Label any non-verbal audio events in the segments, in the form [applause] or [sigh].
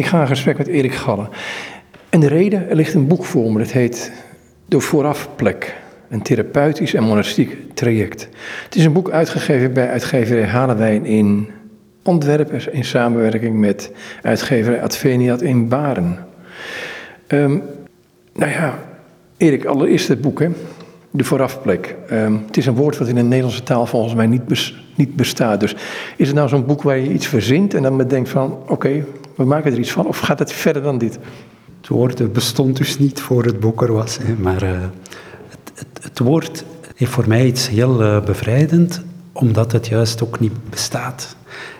Ik ga in gesprek met Erik Galle. En de reden, er ligt een boek voor me, dat heet De Voorafplek. Een therapeutisch en monastiek traject. Het is een boek uitgegeven bij uitgeverij Halewijn in Antwerpen in samenwerking met uitgeverij Adveniat in Baren. Um, nou ja, Erik, allereerst het boek, hè? De voorafplek. Um, het is een woord wat in de Nederlandse taal volgens mij niet, niet bestaat. Dus is het nou zo'n boek waar je iets verzint en dan bedenkt van, oké, we maken er iets van, of gaat het verder dan dit? Het woord bestond dus niet voor het boek er was, maar uh, het, het, het, woord heeft voor mij iets heel uh, bevrijdend, omdat het juist ook niet bestaat.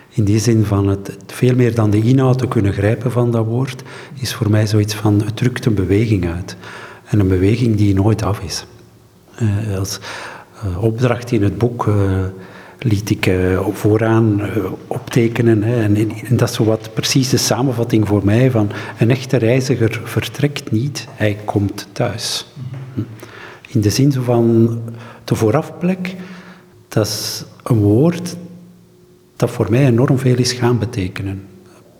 In die zin van het, veel meer dan de inhoud te kunnen grijpen van dat woord, is voor mij zoiets van het drukt een beweging uit. En een beweging die nooit af is. Uh, als uh, opdracht in het boek uh, liet ik vooraan optekenen. En, dat is zo wat precies de samenvatting voor mij van een echte reiziger vertrekt niet, hij komt thuis. Hm. In de zin van de voorafplek, dat is een woord dat voor mij enorm veel is gaan betekenen.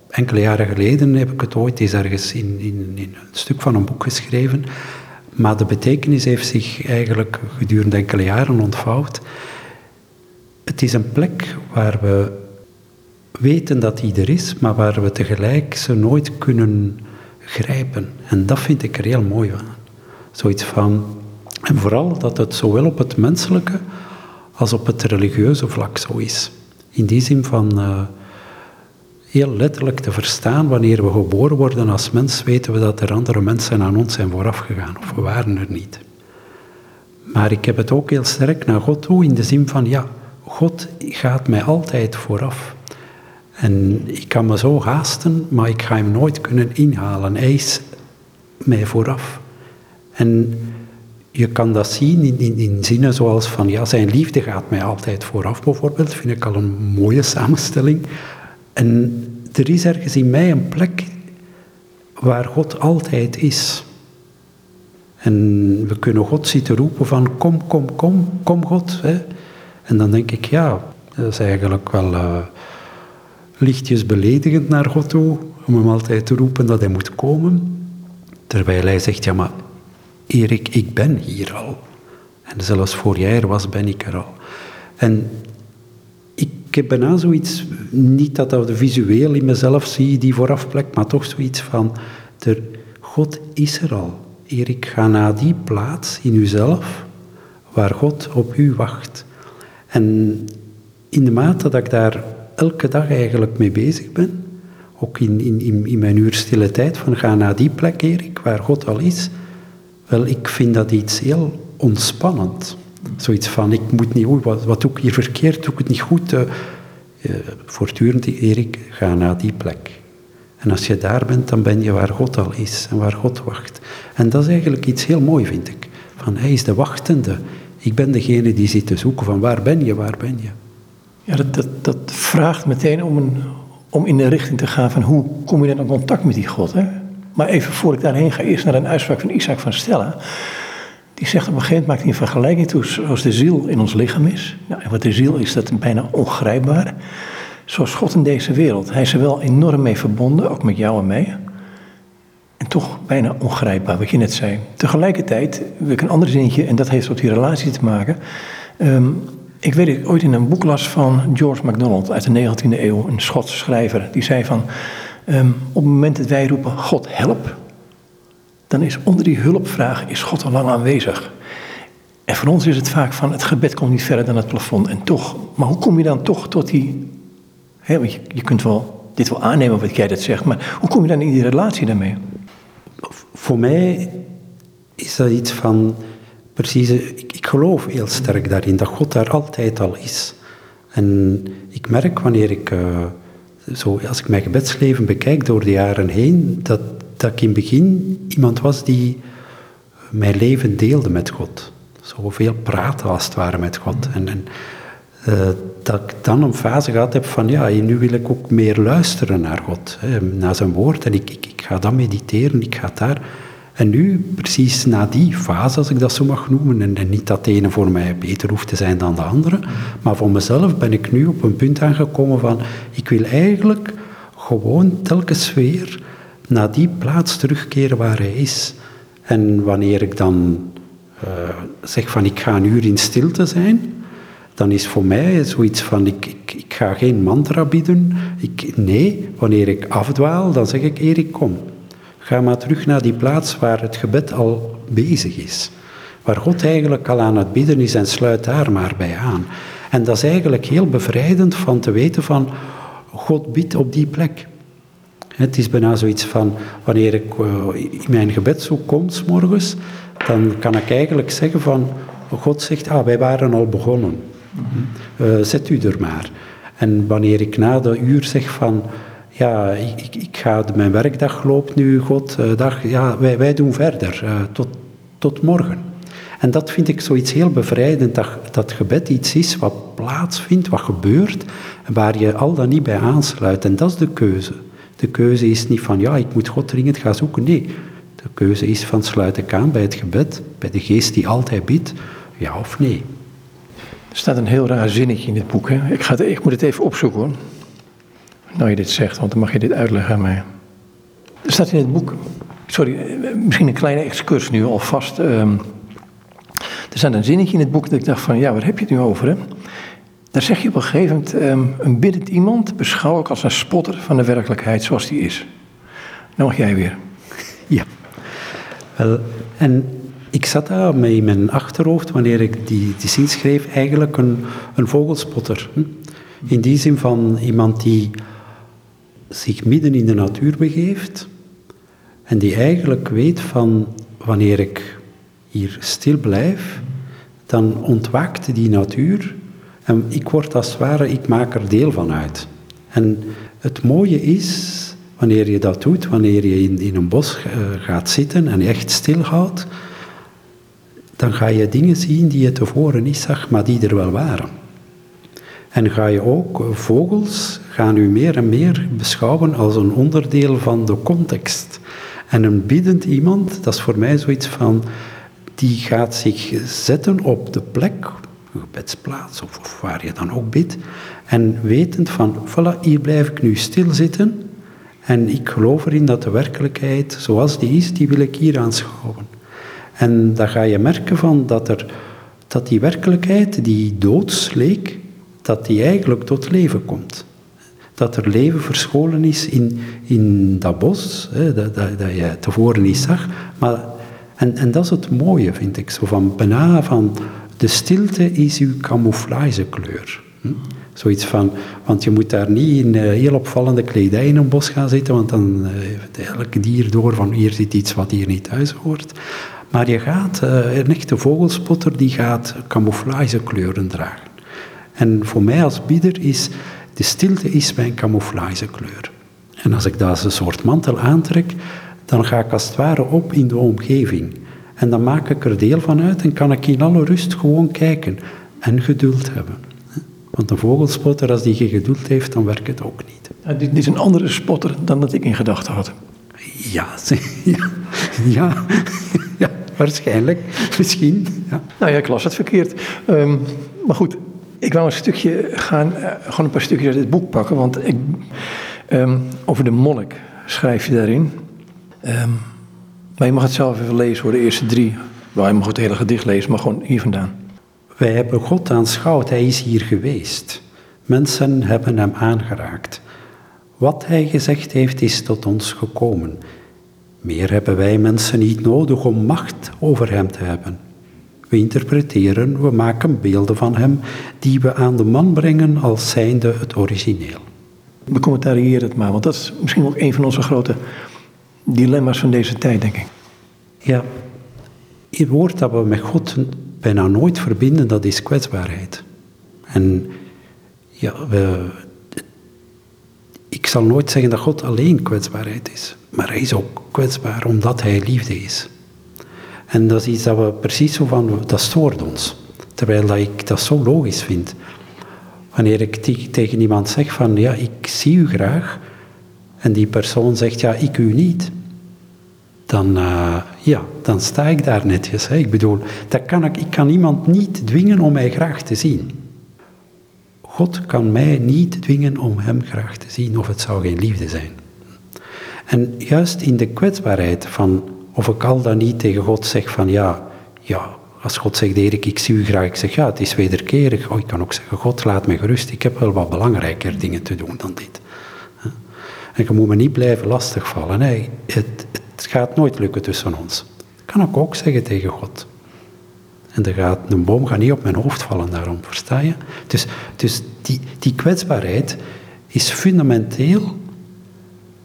Enkele jaren geleden heb ik het ooit eens ergens in, in een stuk van een boek geschreven. Maar de betekenis heeft zich eigenlijk gedurende enkele jaren ontvouwd. Het is een plek waar we weten dat die er is, maar waar we tegelijk ze nooit kunnen grijpen. En dat vind ik er heel mooi aan. Zoiets van, en vooral dat het zowel op het menselijke als op het religieuze vlak zo is. In die zin van uh, heel letterlijk te verstaan, wanneer we geboren worden als mens, weten we dat er andere mensen aan ons zijn voorafgegaan, of we waren er niet. Maar ik heb het ook heel sterk naar God toe, in de zin van, ja, God gaat mij altijd vooraf. En ik kan me zo haasten, maar ik ga hem nooit kunnen inhalen. Hij is mij vooraf. En je kan dat zien in, in, in, zinnen zoals van, ja, zijn liefde gaat mij altijd vooraf, bijvoorbeeld. Vind ik al een mooie samenstelling. En er is ergens in mij een plek waar God altijd is. En we kunnen God zitten roepen van, kom, kom, kom, kom God. Hè. En dan denk ik, ja, dat is eigenlijk wel uh, lichtjes beledigend naar God toe, om hem altijd te roepen dat hij moet komen. Terwijl hij zegt, ja, maar Erik, ik ben hier al. En zelfs voor jij er was, ben ik er al. En ik heb bijna zoiets, niet dat dat visueel in mezelf zie, die voorafplek, maar toch zoiets van, er, God is er al. Erik, ga naar die plaats in uzelf, waar God op u wacht. En in de mate dat ik daar elke dag eigenlijk mee bezig ben, ook in, in, in mijn uur stille tijd, van ga naar die plek, Erik, waar God al is, wel, ik vind dat iets heel ontspannend. Zoiets van, ik moet niet, wat, wat doe ik hier verkeerd, doe ik het niet goed. Uh, voortdurend, Erik, ga naar die plek. En als je daar bent, dan ben je waar God al is en waar God wacht. En dat is eigenlijk iets heel mooi, vind ik. Van, hij is de wachtende. Ik ben degene die zit te zoeken van, waar ben je, waar ben je? Ja, dat, dat, dat vraagt meteen om, een, om in de richting te gaan van, hoe kom je dan in contact met die God, hè? Maar even voor ik daarheen ga, eerst naar een uitspraak van Isaac van Stella. Die zegt op een gegeven moment, maakt hij een vergelijking toe, zoals de ziel in ons lichaam is. Nou, en wat de ziel is, dat is bijna ongrijpbaar. Zoals God in deze wereld. Hij is er wel enorm mee verbonden, ook met jou en mij. En toch bijna ongrijpbaar, wat je net zei. Tegelijkertijd, wil ik een ander zinnetje, en dat heeft tot die relatie te maken. Um, ik weet het ooit in een boek las van George MacDonald uit de 19e eeuw, een Schotse schrijver. Die zei van, Um, op het moment dat wij roepen, God help, dan is onder die hulpvraag is God al lang aanwezig. En voor ons is het vaak van, het gebed komt niet verder dan het plafond. En toch, maar hoe kom je dan toch tot die, hè, je, kunt wel dit wel aannemen wat jij dat zegt, maar hoe kom je dan in die relatie daarmee? Voor mij is dat iets van, precies, ik, ik geloof heel sterk daarin, dat God daar altijd al is. En ik merk wanneer ik... Uh, zo, als ik mijn gebedsleven bekijk door de jaren heen, dat, dat ik in het begin iemand was die mijn leven deelde met God. Zoveel praten als het ware met God. En, en uh, dat ik dan een fase gehad heb van, ja, nu wil ik ook meer luisteren naar God, hè, naar zijn woord. En ik, ik, ga dan mediteren, ik ga daar en nu, precies na die fase, als ik dat zo mag noemen, en, niet dat de ene voor mij beter hoeft te zijn dan de andere, maar voor mezelf ben ik nu op een punt aangekomen van, ik wil eigenlijk gewoon telkens weer naar die plaats terugkeren waar hij is. En wanneer ik dan uh, zeg van ik ga een uur in stilte zijn, dan is voor mij zoiets van ik, ik, ga geen mantra bieden. Ik, nee, wanneer ik afdwaal, dan zeg ik Erik kom. Ga maar terug naar die plaats waar het gebed al bezig is. Waar God eigenlijk al aan het bidden is en sluit daar maar bij aan. En dat is eigenlijk heel bevrijdend van te weten van God bidt op die plek. Het is bijna zoiets van, wanneer ik uh, in mijn gebedzoek kom, s morgens, dan kan ik eigenlijk zeggen van, God zegt, ah, wij waren al begonnen. Uh, zet u er maar. En wanneer ik na de uur zeg van, ja, ik, ik, ga, mijn werkdag loopt nu, God, uh, dag, ja, wij, wij doen verder, tot, tot morgen. En dat vind ik zoiets heel bevrijdend, dat, dat gebed iets is wat plaatsvindt, wat gebeurt, waar je al dan niet bij aansluit. En dat is de keuze. De keuze is niet van, ja, ik moet God dringend gaan zoeken. Nee, de keuze is van, sluit ik aan bij het gebed, bij de geest die altijd bidt, ja of nee. Er staat een heel raar zinnetje in dit boek. Hè? Ik, ga ik moet het even opzoeken hoor. Nou je dit zegt, want dan mag je dit uitleggen aan mij. Er staat in het boek, sorry, misschien een kleine excurs nu alvast. Um, er staat een zinnetje in het boek dat ik dacht van, ja, waar heb je het nu over? Hè? Daar zeg je op een gegeven moment, um, een biddend iemand beschouw ik als een spotter van de werkelijkheid zoals die is. Nou mag jij weer. [laughs] Ja. Wel, en ik zat daar met in mijn achterhoofd, wanneer ik die, die zin schreef, eigenlijk een, een vogelspotter. In die zin van iemand die zich midden in de natuur begeeft en die eigenlijk weet van wanneer ik hier stil blijf, dan ontwaakt die natuur en ik word als het ware, ik maak er deel van uit. En het mooie is, wanneer je dat doet, wanneer je in, in een bos uh, gaat zitten en echt stilhoudt, dan ga je dingen zien die je tevoren niet zag, maar die er wel waren. En ga je ook vogels, gaan u meer en meer beschouwen als een onderdeel van de context. En een biddend iemand, dat is voor mij zoiets van, die gaat zich zetten op de plek, gebedsplaats of, of waar je dan ook bidt, en wetend van, voilà, hier blijf ik nu stilzitten en ik geloof erin dat de werkelijkheid zoals die is, die wil ik hier aanschouwen. En dan ga je merken van dat, er, dat die werkelijkheid, die doods leek, dat die eigenlijk tot leven komt. Dat er leven verscholen is in, in dat bos, hè, dat, dat, dat je tevoren niet zag. Maar, en, en dat is het mooie, vind ik, zo van bijna van de stilte is uw camouflagekleur. Hm? Zoiets van, want je moet daar niet in uh, heel opvallende kledij in een bos gaan zitten, want dan heeft elke dier door van hier zit iets wat hier niet thuis hoort. Maar je gaat, uh, een echte vogelspotter die gaat camouflagekleuren dragen. En voor mij als bieder is, de stilte is mijn camouflagekleur. En als ik dat als een soort mantel aantrek, dan ga ik als het ware op in de omgeving. En dan maak ik er deel van uit en kan ik in alle rust gewoon kijken en geduld hebben. Want een vogelspotter, als die geen geduld heeft, dan werkt het ook niet. Ja, dit is een andere spotter dan dat ik in gedachten had. Ja, [laughs] ja, ja, ja waarschijnlijk, misschien. Ja. Nou ja, ik las het verkeerd. Um, maar goed, ik wou een stukje gaan, uh, gewoon een paar stukjes uit dit boek pakken. Want ik, um, over de monnik schrijf je daarin. Um, maar je mag het zelf even lezen hoor, de eerste drie. Well, je mag het hele gedicht lezen, maar gewoon hier vandaan. Wij hebben God aanschouwd, hij is hier geweest. Mensen hebben hem aangeraakt. Wat hij gezegd heeft, is tot ons gekomen. Meer hebben wij mensen niet nodig om macht over hem te hebben. We interpreteren, we maken beelden van hem die we aan de man brengen als zijnde het origineel. Becommentarieer het maar, want dat is misschien ook een van onze grote dilemma's van deze tijd, denk ik. Ja, het woord dat we met God bijna nooit verbinden, dat is kwetsbaarheid. En ja, we, ik zal nooit zeggen dat God alleen kwetsbaarheid is, maar hij is ook kwetsbaar omdat hij liefde is. En dat is iets dat we precies zo van, dat stoort ons. Terwijl ik dat zo logisch vind. Wanneer ik tegen iemand zeg van, ja, ik zie u graag, en die persoon zegt, ja, ik u niet, dan, uh, ja, dan sta ik daar netjes. Ik bedoel, dat kan ik, ik kan iemand niet dwingen om mij graag te zien. God kan mij niet dwingen om hem graag te zien, of het zou geen liefde zijn. En juist in de kwetsbaarheid van, of ik al dan niet tegen God zeg van ja, ja, als God zegt, Erik, ik zie u graag, ik zeg ja, het is wederkerig. Oh, ik kan ook zeggen, God, laat me gerust, ik heb wel wat belangrijker dingen te doen dan dit. En je moet me niet blijven lastigvallen. Nee, het, het gaat nooit lukken tussen ons. Kan ik ook zeggen tegen God. En er gaat, een boom gaat niet op mijn hoofd vallen daarom, versta je? Dus, dus die, die kwetsbaarheid is fundamenteel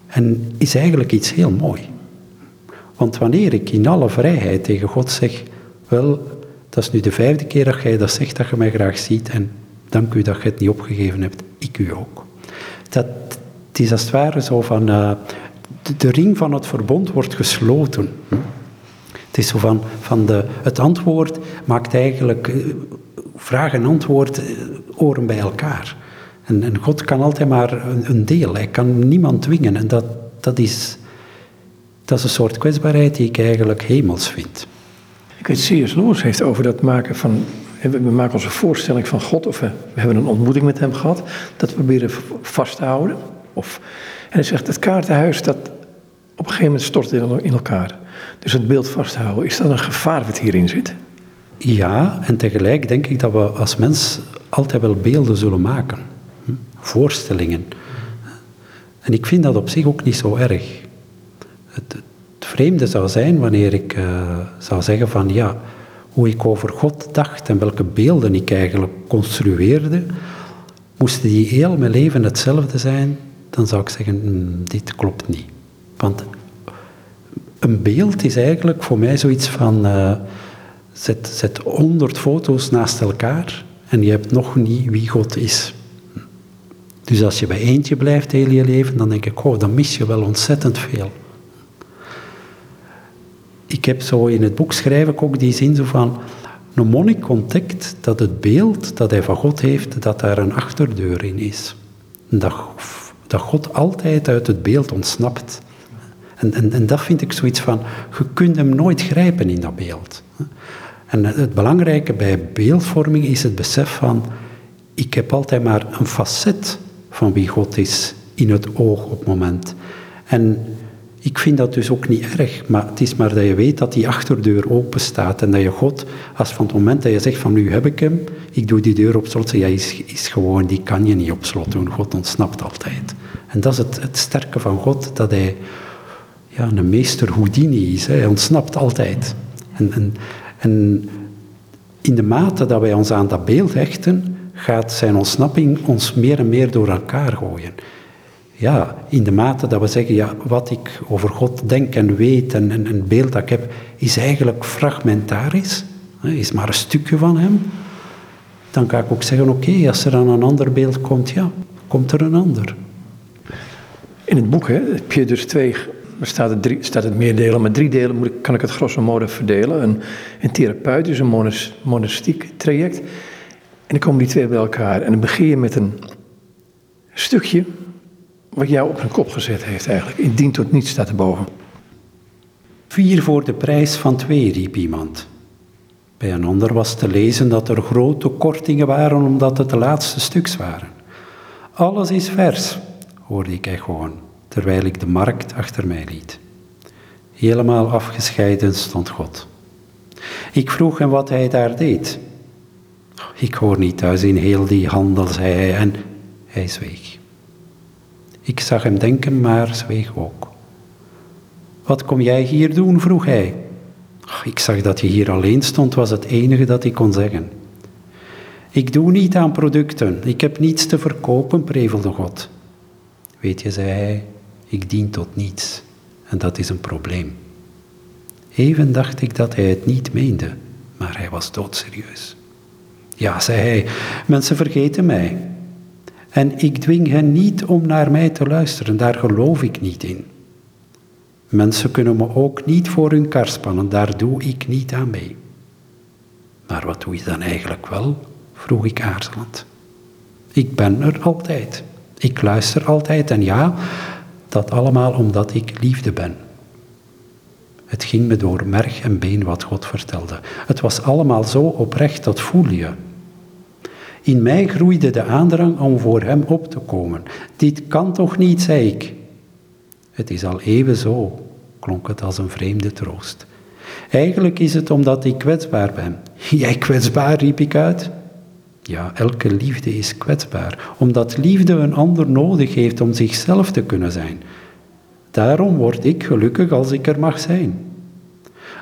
en is eigenlijk iets heel mooi. Want wanneer ik in alle vrijheid tegen God zeg, wel, dat is nu de vijfde keer dat jij dat zegt, dat je mij graag ziet, en dank u dat je het niet opgegeven hebt, ik u ook. Dat, het is als het ware zo van, uh, de, ring van het verbond wordt gesloten. Het is zo van, van de, het antwoord maakt eigenlijk, uh, vraag en antwoord, uh, oren bij elkaar. En, en, God kan altijd maar een, een, deel, hij kan niemand dwingen. En dat, dat, is, dat is een soort kwetsbaarheid die ik eigenlijk hemels vind. Ik weet, C.S. Lewis heeft over dat maken van. We maken onze voorstelling van God, of we, we hebben een ontmoeting met hem gehad, dat we proberen vast te houden. Of, en hij zegt: het kaartenhuis dat op een gegeven moment stort in elkaar. Dus het beeld vasthouden, is dat een gevaar wat hierin zit? Ja, en tegelijk denk ik dat we als mens altijd wel beelden zullen maken. Hm? Voorstellingen. En ik vind dat op zich ook niet zo erg. Het, het vreemde zou zijn wanneer ik uh, zou zeggen van ja, hoe ik over God dacht en welke beelden ik eigenlijk construeerde, moesten die heel mijn leven hetzelfde zijn, dan zou ik zeggen, hm, dit klopt niet. Want een beeld is eigenlijk voor mij zoiets van, uh, zet, zet honderd foto's naast elkaar en je hebt nog niet wie God is. Dus als je bij eentje blijft heel je leven, dan denk ik, oh, dan mis je wel ontzettend veel. Ik heb zo in het boek schrijf ik ook die zin zo van, een monnik ontdekt dat het beeld dat hij van God heeft, dat daar een achterdeur in is. Dat, dat God altijd uit het beeld ontsnapt. En, en, en dat vind ik zoiets van, je kunt hem nooit grijpen in dat beeld. En het belangrijke bij beeldvorming is het besef van, ik heb altijd maar een facet van wie God is in het oog op het moment. En ik vind dat dus ook niet erg, maar het is maar dat je weet dat die achterdeur open staat en dat je God, als van het moment dat je zegt van nu heb ik hem, ik doe die deur op slot, ja, is, is gewoon, die kan je niet op slot doen. God ontsnapt altijd. En dat is het, sterke van God, dat hij ja, een meester Houdini is. Hij ontsnapt altijd. En, en, en in de mate dat wij ons aan dat beeld hechten, gaat zijn ontsnapping ons meer en meer door elkaar gooien. Ja, in de mate dat we zeggen, ja, wat ik over God denk en weet en, en een beeld dat ik heb, is eigenlijk fragmentarisch, is maar een stukje van hem. Dan kan ik ook zeggen, oké, als er dan een ander beeld komt, ja, komt er een ander. In het boek hè, heb je dus twee bestaat het, drie, staat het meer delen, maar drie delen moet ik, kan ik het grosso modo verdelen. Een, een therapeutisch, een monas, monastiek traject. En dan komen die twee bij elkaar. En dan begin je met een stukje wat jou op een kop gezet heeft eigenlijk. In dien tot niets staat erboven. Vier voor de prijs van twee, riep iemand. Bij een ander was te lezen dat er grote kortingen waren omdat het de laatste stuks waren. Alles is vers, hoorde ik gewoon terwijl ik de markt achter mij liet. Helemaal afgescheiden stond God. Ik vroeg hem wat hij daar deed. Ik hoor niet thuis in heel die handel, zei hij, en hij zweeg. Ik zag hem denken, maar zweeg ook. Wat kom jij hier doen? vroeg hij. Ik zag dat je hier alleen stond, was het enige dat ik kon zeggen. Ik doe niet aan producten, ik heb niets te verkopen, prevelde God. Weet je, zei hij, ik dien tot niets. En dat is een probleem. Even dacht ik dat hij het niet meende, maar hij was doodserieus. Ja, zei hij, mensen vergeten mij. En ik dwing hen niet om naar mij te luisteren, daar geloof ik niet in. Mensen kunnen me ook niet voor hun kar spannen, daar doe ik niet aan mee. Maar wat doe je dan eigenlijk wel? vroeg ik aarzelend. Ik ben er altijd. Ik luister altijd en ja, dat allemaal omdat ik liefde ben. Het ging me door merg en been wat God vertelde. Het was allemaal zo oprecht, dat voel je. In mij groeide de aandrang om voor hem op te komen. Dit kan toch niet, zei ik. Het is al even zo, klonk het als een vreemde troost. Eigenlijk is het omdat ik kwetsbaar ben. Jij kwetsbaar, riep ik uit. Ja, elke liefde is kwetsbaar, omdat liefde een ander nodig heeft om zichzelf te kunnen zijn. Daarom word ik gelukkig als ik er mag zijn.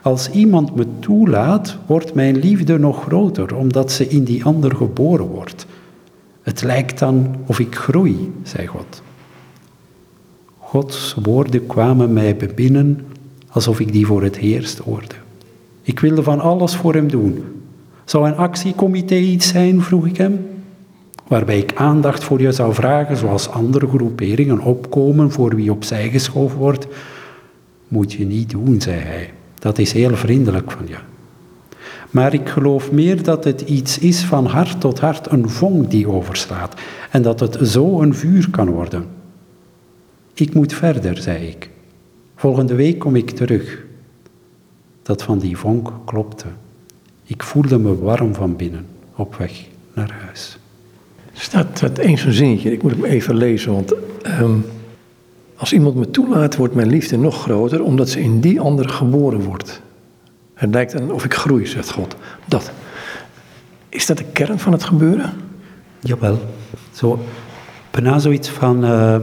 Als iemand me toelaat, wordt mijn liefde nog groter, omdat ze in die ander geboren wordt. Het lijkt dan of ik groei, zei God. Gods woorden kwamen mij binnen alsof ik die voor het eerst hoorde. Ik wilde van alles voor hem doen. Zou een actiecomité iets zijn, vroeg ik hem, waarbij ik aandacht voor je zou vragen, zoals andere groeperingen opkomen voor wie opzij geschoven wordt? Moet je niet doen, zei hij. Dat is heel vriendelijk van je. Maar ik geloof meer dat het iets is van hart tot hart, een vonk die overslaat, en dat het zo een vuur kan worden. Ik moet verder, zei ik. Volgende week kom ik terug. Dat van die vonk klopte. Ik voelde me warm van binnen, op weg naar huis. Staat het eens zo'n zinnetje, ik moet hem even lezen, want ehm, als iemand me toelaat, wordt mijn liefde nog groter, omdat ze in die ander geboren wordt. Het lijkt dan of ik groei, zegt God. Dat. Is dat de kern van het gebeuren? Jawel. Zo, bijna zoiets van. Uh,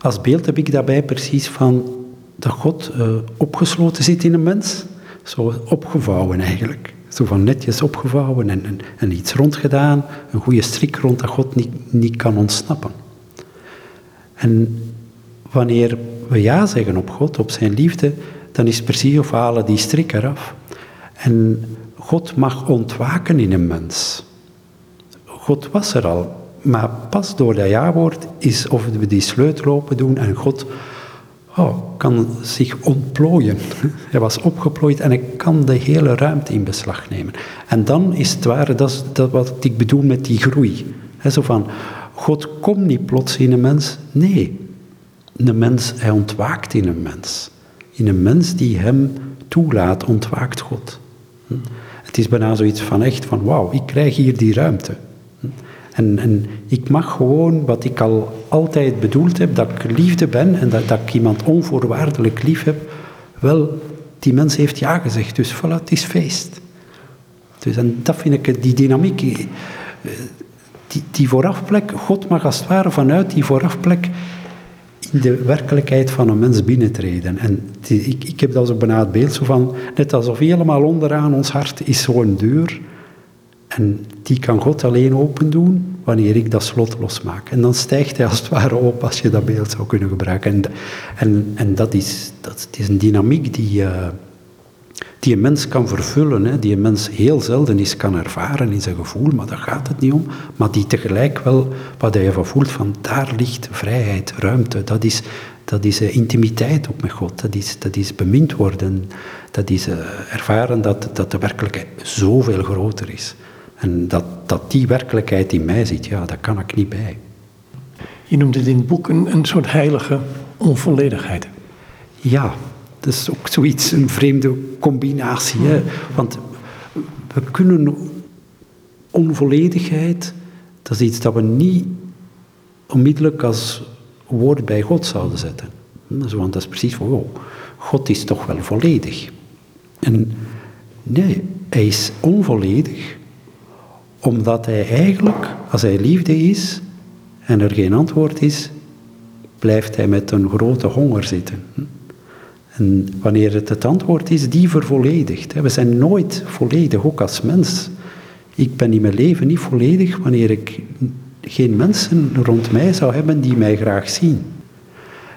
als beeld heb ik daarbij precies van dat God uh, opgesloten zit in een mens. Zo opgevouwen eigenlijk. Zo van netjes opgevouwen en, en, en iets rondgedaan. Een goede strik rond dat God niet, niet kan ontsnappen. En wanneer we ja zeggen op God, op zijn liefde, dan is precies of we halen die strik eraf. En God mag ontwaken in een mens. God was er al, maar pas door dat ja-woord is of we die sleutel open doen en God oh, kan zich ontplooien. [laughs] Hij was opgeplooid en hij kan de hele ruimte in beslag nemen. En dan is het ware, dat is dat wat ik bedoel met die groei. zo van, God komt niet plots in een mens. Nee, een mens, hij ontwaakt in een mens. In een mens die hem toelaat, ontwaakt God. Hm? Het is bijna zoiets van echt van, wauw, ik krijg hier die ruimte. Hm? En, en, ik mag gewoon wat ik al altijd bedoeld heb, dat ik liefde ben en dat, ik iemand onvoorwaardelijk lief heb. Wel, die mens heeft ja gezegd, dus voilà, het is feest. Dus en dat vind ik, die dynamiek, eh, die, die voorafplek, God mag als het ware vanuit die voorafplek de werkelijkheid van een mens binnentreden. En ik, ik heb dat zo bijna het beeld zo van, net alsof helemaal onderaan ons hart is zo'n deur. En die kan God alleen open doen wanneer ik dat slot losmaak. En dan stijgt hij als het ware op als je dat beeld zou kunnen gebruiken. En, en, en dat, is, dat is een dynamiek die, uh, die een mens kan vervullen, hè, die een mens heel zelden is kan ervaren in zijn gevoel, maar daar gaat het niet om. Maar die tegelijk wel, wat hij van voelt, van daar ligt vrijheid, ruimte, dat is, dat is uh, intimiteit ook met God, dat is, dat is bemind worden, dat is uh, ervaren dat, dat de werkelijkheid zoveel groter is. En dat, dat die werkelijkheid in mij zit, ja, daar kan ik niet bij. Je noemt het in het boek een, een soort heilige onvolledigheid. Ja, dat is ook zoiets, een vreemde combinatie. Hè? Want we kunnen onvolledigheid, dat is iets dat we niet onmiddellijk als woord bij God zouden zetten. Want dat is precies van, oh, God is toch wel volledig. En nee, hij is onvolledig, omdat hij eigenlijk, als hij liefde is en er geen antwoord is, blijft hij met een grote honger zitten. En wanneer het het antwoord is, die vervolledigt. We zijn nooit volledig, ook als mens. Ik ben in mijn leven niet volledig wanneer ik geen mensen rond mij zou hebben die mij graag zien.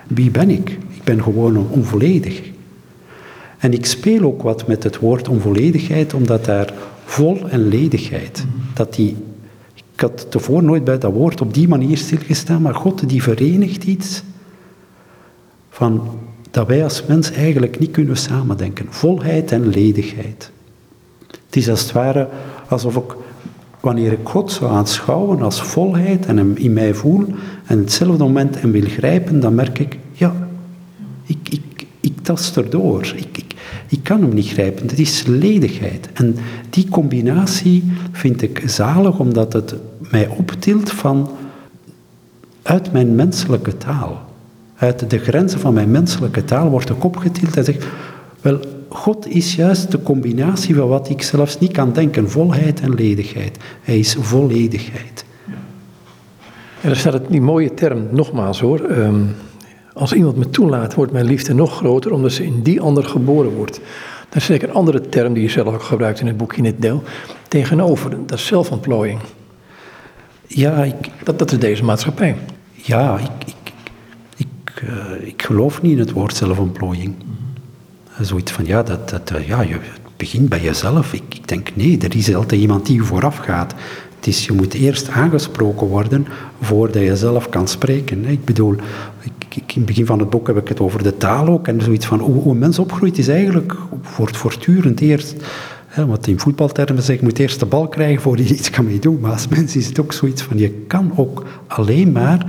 Wie ben ik? Ik ben gewoon onvolledig. En ik speel ook wat met het woord onvolledigheid, omdat daar vol en ledigheid, dat die, ik had tevoren nooit bij dat woord op die manier stilgestaan, maar God die verenigt iets van dat wij als mens eigenlijk niet kunnen samendenken. Volheid en ledigheid. Het is als het ware alsof ik, wanneer ik God zou aanschouwen als volheid en hem in mij voel, en hetzelfde moment hem wil grijpen, dan merk ik, ja, ik, ik, ik tast erdoor. Ik, ik, Ik kan hem niet grijpen. Het is ledigheid. En die combinatie vind ik zalig, omdat het mij optilt van uit mijn menselijke taal. Uit de grenzen van mijn menselijke taal wordt ik opgetild en zegt, wel, God is juist de combinatie van wat ik zelfs niet kan denken, volheid en ledigheid. Hij is volledigheid. En dan staat het, die mooie term, nogmaals hoor, ehm, als iemand me toelaat, wordt mijn liefde nog groter, omdat ze in die ander geboren wordt. Dat is zeker een andere term die je zelf ook gebruikt in het boekje in het deel. Tegenover, dat is zelfontplooiing. Ja, ik, dat, dat is deze maatschappij. Ja, ik, ik, ik, uh, ik geloof niet in het woord zelfontplooiing. Zoiets van, ja, dat, dat, eh, ja, je begint bij jezelf. Ik, denk, nee, er is altijd iemand die je vooraf gaat. Het is, je moet eerst aangesproken worden voordat je zelf kan spreken. Ik bedoel, in het begin van het boek heb ik het over de taal ook. En zoiets van, hoe, hoe een mens opgroeit is eigenlijk, wordt voortdurend eerst... Hè, wat in voetbaltermen zeg, je moet eerst de bal krijgen voordat je iets kan mee doen. Maar als mens is het ook zoiets van, je kan ook alleen maar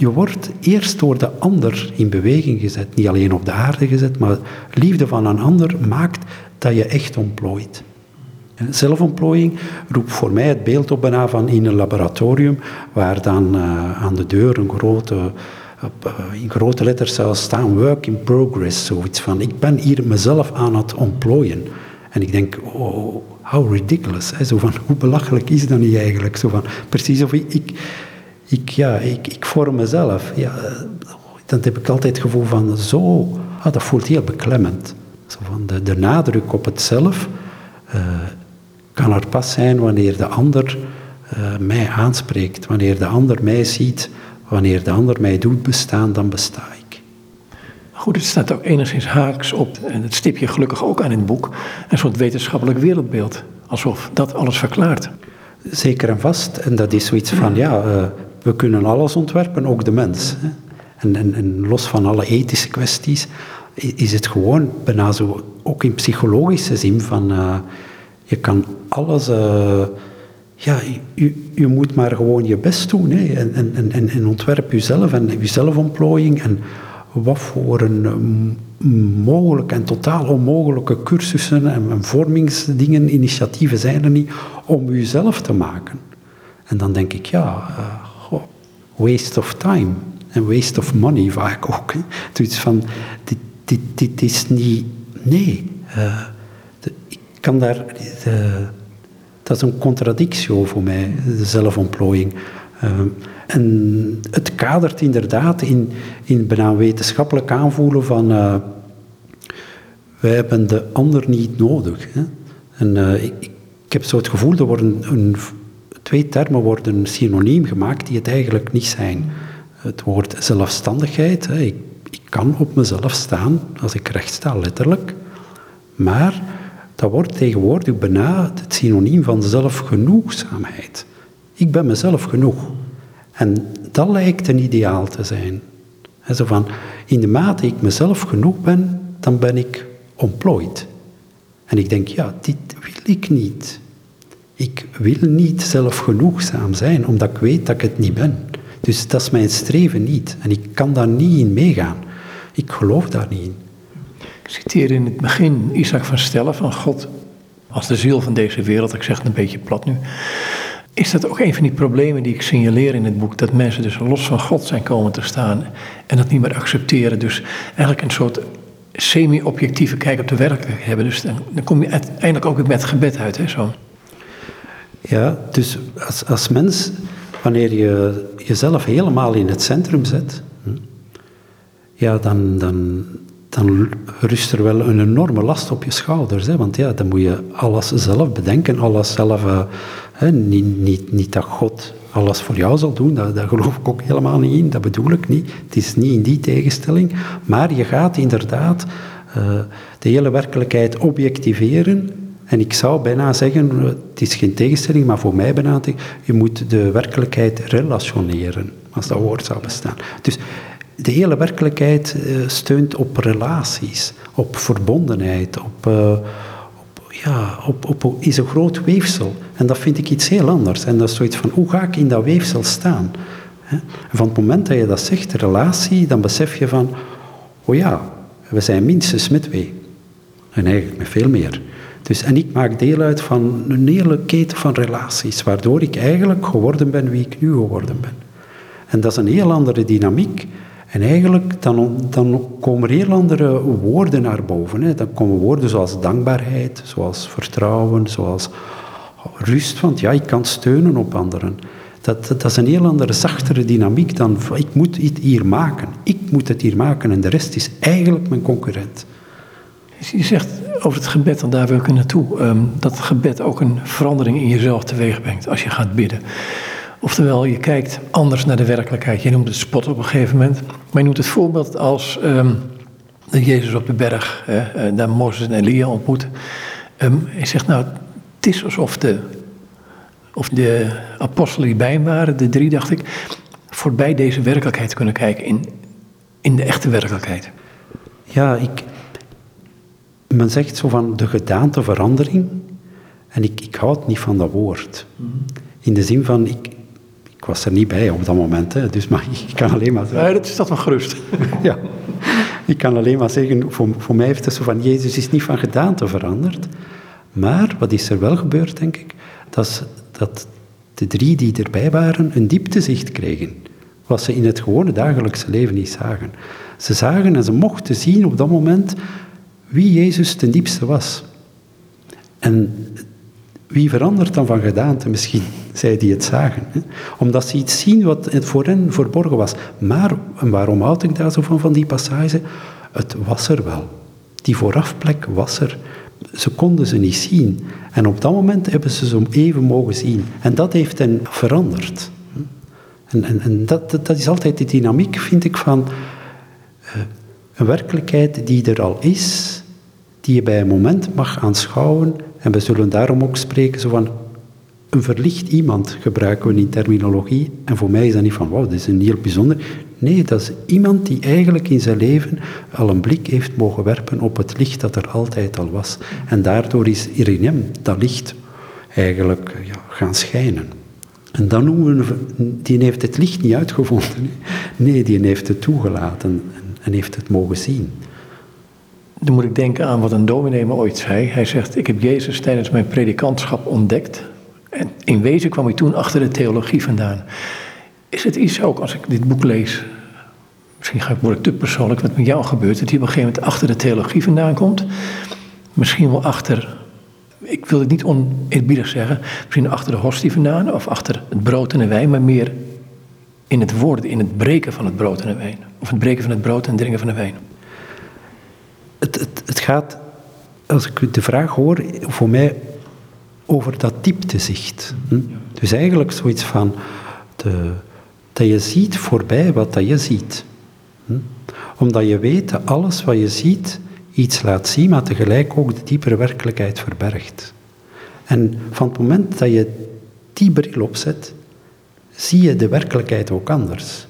je wordt eerst door de ander in beweging gezet. Niet alleen op de aarde gezet, maar liefde van een ander maakt dat je echt ontplooit. Zelfontplooiing roept voor mij het beeld op bijna van in een laboratorium, waar dan uh, aan de deur een grote, uh, in grote letters zou staan work in progress, zoiets van ik ben hier mezelf aan het ontplooien. En ik denk, oh, how ridiculous. Zo van, hoe belachelijk is dat niet eigenlijk? Zo van, precies of ik ik, ja, ik, ik vorm mezelf. Ja, dan heb ik altijd het gevoel van zo, ah, dat voelt heel beklemmend. Zo van de, de nadruk op het zelf uh, kan er pas zijn wanneer de ander uh, mij aanspreekt, wanneer de ander mij ziet, wanneer de ander mij doet bestaan, dan besta ik. Goed, het staat ook enigszins haaks op, en het stip je gelukkig ook aan in het boek, een soort wetenschappelijk wereldbeeld. Alsof dat alles verklaart. Zeker en vast. En dat is zoiets van, ja, uh, we kunnen alles ontwerpen, ook de mens. Hè. En, en, en, los van alle ethische kwesties is het gewoon bijna zo, ook in psychologische zin, van uh, je kan alles, uh, ja, je, moet maar gewoon je best doen hè, en, en, en, en ontwerp jezelf en je zelfontplooiing en wat voor een mogelijke en totaal onmogelijke cursussen en, en vormingsdingen, initiatieven zijn er niet om jezelf te maken. En dan denk ik, ja, uh, waste of time en waste of money vaak ook. Dus van, dit, dit, dit is niet, nee, de, ik kan daar, de, dat is een contradictio voor mij, de zelfontplooiing. Uh, en het kadert inderdaad in, in bijna wetenschappelijk aanvoelen van uh, wij hebben de ander niet nodig. Hè? En ik, ik, heb zo het gevoel, er worden een, twee termen worden synoniem gemaakt die het eigenlijk niet zijn. Het woord zelfstandigheid, ik, ik kan op mezelf staan als ik recht sta, letterlijk. Maar dat wordt tegenwoordig bijna het synoniem van zelfgenoegzaamheid. Ik ben mezelf genoeg. En dat lijkt een ideaal te zijn. zo van, in de mate ik mezelf genoeg ben, dan ben ik ontplooid. En ik denk, ja, dit wil ik niet. Ik wil niet zelfgenoegzaam zijn, omdat ik weet dat ik het niet ben. Dus dat is mijn streven niet. En ik kan daar niet in meegaan. Ik geloof daar niet in. Ik citeer in het begin Isaac van Stellen van God als de ziel van deze wereld. Ik zeg het een beetje plat nu. Is dat ook een van die problemen die ik signaleer in het boek? Dat mensen dus los van God zijn komen te staan en dat niet meer accepteren. Dus eigenlijk een soort semi-objectieve kijk op de werkelijkheid hebben. Dus dan, dan kom je uiteindelijk ook met gebed uit. Hè, zo. Ja, dus als, als mens, wanneer je jezelf helemaal in het centrum zet, hm, ja, dan, dan, dan rust er wel een enorme last op je schouders. Hè? Want ja, dan moet je alles zelf bedenken, alles zelf... Uh, hè? Niet, niet, niet dat God alles voor jou zal doen, daar, geloof ik ook helemaal niet in, dat bedoel ik niet. Het is niet in die tegenstelling, maar je gaat inderdaad uh, de hele werkelijkheid objectiveren en ik zou bijna zeggen, het is geen tegenstelling, maar voor mij bijna, je moet de werkelijkheid relationeren, als dat woord zou bestaan. Dus de hele werkelijkheid eh, steunt op relaties, op verbondenheid, op, uh, op, ja, op, op, is een groot weefsel. En dat vind ik iets heel anders. En dat is zoiets van, hoe ga ik in dat weefsel staan? Van het moment dat je dat zegt, relatie, dan besef je van, oh ja, we zijn minstens met twee. en eigenlijk met veel meer. Dus, en ik maak deel uit van een hele keten van relaties, waardoor ik eigenlijk geworden ben wie ik nu geworden ben. En dat is een heel andere dynamiek. En eigenlijk dan, dan komen er heel andere woorden naar boven. Hè. Dan komen woorden zoals dankbaarheid, zoals vertrouwen, zoals rust. Want ja, ik kan steunen op anderen. Dat, dat, is een heel andere, zachtere dynamiek dan ik moet het hier maken. Ik moet het hier maken en de rest is eigenlijk mijn concurrent. Je zegt over het gebed, en daar wil ik naartoe, um, dat het gebed ook een verandering in jezelf teweeg brengt als je gaat bidden. Oftewel, je kijkt anders naar de werkelijkheid. Je noemt het spot op een gegeven moment. Maar je noemt het voorbeeld als um, Jezus op de berg, hè, daar Mozes en Elia ontmoet. Um, je zegt nou, het is alsof de, of de apostelen die bij hem waren, de drie dacht ik, voorbij deze werkelijkheid kunnen kijken in, in de echte werkelijkheid. Ja, ik, men zegt zo van de gedaanteverandering. En ik, ik houd niet van dat woord. In de zin van, ik, ik was er niet bij op dat moment, hè, dus maar ik kan alleen maar zeggen... Ja, dat is dat wel gerust. [laughs] ja, ik kan alleen maar zeggen, voor, voor mij heeft het zo van, Jezus is niet van gedaante veranderd. Maar, wat is er wel gebeurd, denk ik, dat, dat de drie die erbij waren een dieptezicht kregen. Wat ze in het gewone dagelijkse leven niet zagen. Ze zagen en ze mochten zien op dat moment wie Jezus ten diepste was. En wie verandert dan van gedaante misschien, zij die het zagen. Hè? Omdat ze iets zien wat voor hen verborgen was. Maar, waarom houd ik daar zo van, van die passage? Het was er wel. Die voorafplek was er. Ze konden ze niet zien. En op dat moment hebben ze ze even mogen zien. En dat heeft hen veranderd. En, en, en dat, dat, is altijd de dynamiek, vind ik, van uh, een werkelijkheid die er al is, die je bij een moment mag aanschouwen. En we zullen daarom ook spreken zo van een verlicht iemand gebruiken we in terminologie. En voor mij is dat niet van, wauw, dat is een heel bijzonder. Nee, dat is iemand die eigenlijk in zijn leven al een blik heeft mogen werpen op het licht dat er altijd al was. En daardoor is er dat licht eigenlijk ja, gaan schijnen. En dan noemen we, die heeft het licht niet uitgevonden. Nee, die heeft het toegelaten en heeft het mogen zien. Dan moet ik denken aan wat een dominee me ooit zei. Hij zegt, ik heb Jezus tijdens mijn predikantschap ontdekt. En in wezen kwam ik toen achter de theologie vandaan. Is het iets ook, als ik dit boek lees, misschien word ik te persoonlijk, wat met jou gebeurt, dat hij op een gegeven moment achter de theologie vandaan komt. Misschien wel achter, ik wil het niet oneerbiedig zeggen, misschien achter de hostie vandaan, of achter het brood en de wijn, maar meer in het woord, in het breken van het brood en de wijn. Of het breken van het brood en het drinken van de wijn het, het, gaat, als ik de vraag hoor, voor mij over dat dieptezicht. Hm? Dus eigenlijk zoiets van de, dat je ziet voorbij wat dat je ziet. Hm? Omdat je weet dat alles wat je ziet iets laat zien, maar tegelijk ook de diepere werkelijkheid verbergt. En van het moment dat je die bril opzet, zie je de werkelijkheid ook anders.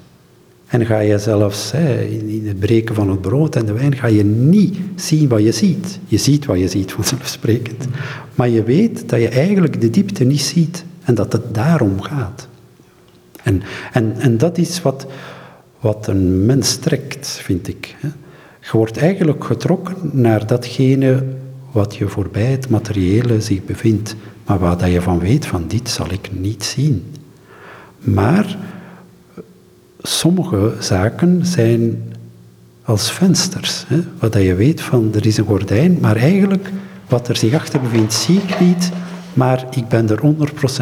En ga je zelfs in het breken van het brood en de wijn, ga je niet zien wat je ziet. Je ziet wat je ziet, [laughs] vanzelfsprekend. Maar je weet dat je eigenlijk de diepte niet ziet en dat het daarom gaat. En, en, en dat is wat, wat een mens trekt, vind ik. Je wordt eigenlijk getrokken naar datgene wat je voorbij het materiële zich bevindt, maar waar je van weet, van dit zal ik niet zien. Maar sommige zaken zijn als vensters. Hè, wat je weet van er is een gordijn, maar eigenlijk wat er zich achter bevindt zie ik niet, maar ik ben er